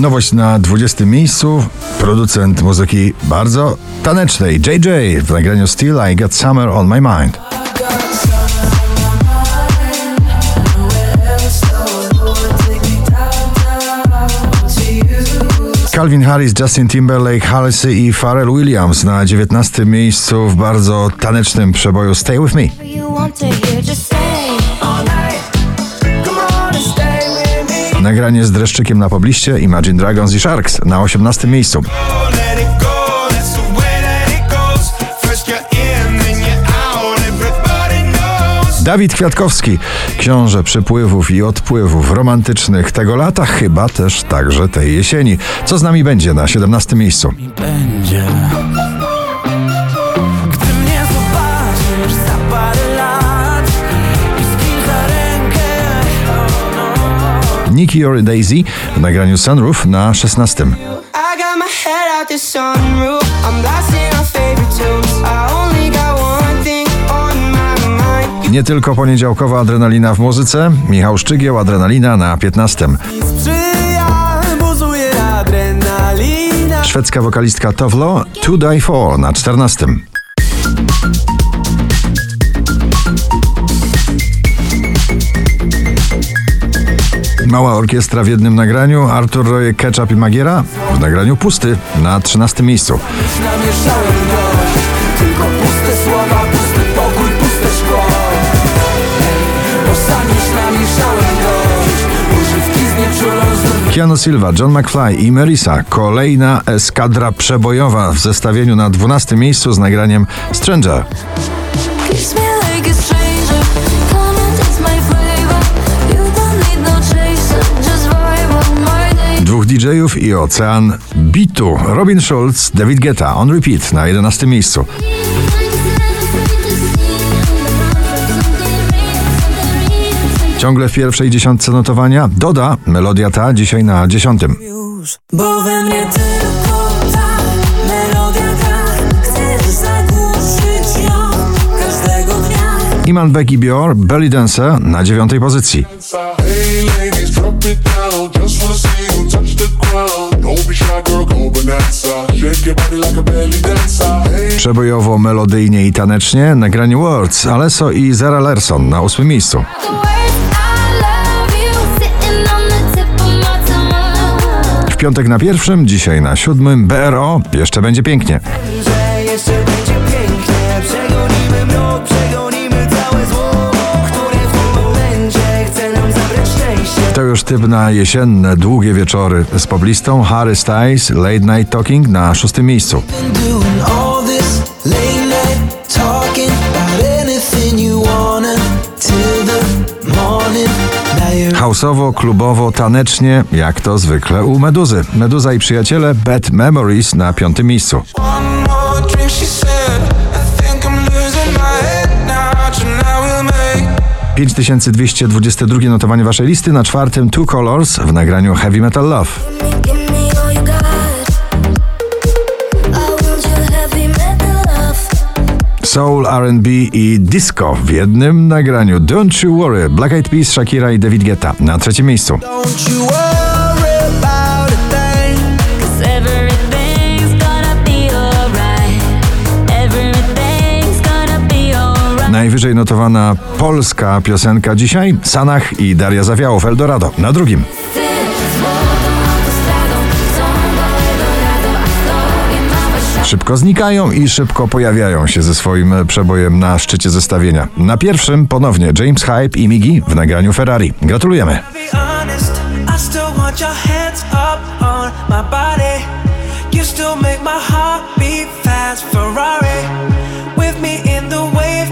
Nowość na 20 miejscu. Producent muzyki bardzo tanecznej JJ w nagraniu Still I Got Summer on My Mind. Calvin Harris, Justin Timberlake, Halsey i Pharrell Williams na 19 miejscu w bardzo tanecznym przeboju Stay With Me. Nagranie z dreszczykiem na pobliście Imagine Dragons i Sharks na 18 miejscu. Dawid Kwiatkowski, książę przypływów i odpływów romantycznych tego lata, chyba też także tej jesieni. Co z nami będzie na 17 miejscu? będzie. I only got one thing on my mind. Nie tylko poniedziałkowa adrenalina w muzyce, Michał Szczygieł, adrenalina na 15. Sprzyja, buzuje adrenalina. Szwedzka wokalistka Tovlo, To Die For na 14. Mała orkiestra w jednym nagraniu, Artur Rojek, Ketchup i Magiera w nagraniu Pusty na 13 miejscu. Namieszałem dość, tylko puste słowa, pusty pokój, puste szkło. Hej, bo sam już namieszałem dość, używki znieczulą znów Keanu Silva, John McFly i Marisa, kolejna eskadra przebojowa w zestawieniu na 12 miejscu z nagraniem stranger. DJ-ów i ocean bitu. Robin Schulz, David Guetta, on repeat na 11 miejscu. Ciągle w pierwszej dziesiątce notowania Doda, melodia ta dzisiaj na dziesiątym. już, bo we mnie tylko ta melodia gra. Chcesz zagłuszyć ją każdego dnia. Iman Becky Bior, Belly Dancer na dziewiątej pozycji. Hey ladies, touch the ground. Don't be shy, girl, go bonanza. Shake your body like a belly dancer. Hey. Przebojowo, melodyjnie i tanecznie nagranie Words, Alesso i Zara Larson na ósmym miejscu. W piątek na pierwszym, dzisiaj na siódmym BRO, jeszcze będzie pięknie. Że jeszcze będzie pięknie już typ na jesienne, długie wieczory z poblistą Harry Styles, Late Night Talking na szóstym miejscu. Houseowo, klubowo, tanecznie, jak to zwykle u Meduzy. Meduza i przyjaciele Bad Memories na piątym miejscu. 5222 notowanie waszej listy na czwartym Two Colors w nagraniu Heavy Metal Love. Soul, R&B i disco w jednym nagraniu. Don't You Worry, Black Eyed Peas, Shakira i David Guetta na trzecim miejscu. Najwyżej notowana polska piosenka dzisiaj Sanach i Daria Zawiałow Eldorado na drugim. Szybko znikają i szybko pojawiają się ze swoim przebojem na szczycie zestawienia. Na pierwszym ponownie James Hype i Migi w nagraniu Ferrari. Gratulujemy. still make my heart beat fast, Ferrari. With me in the wave,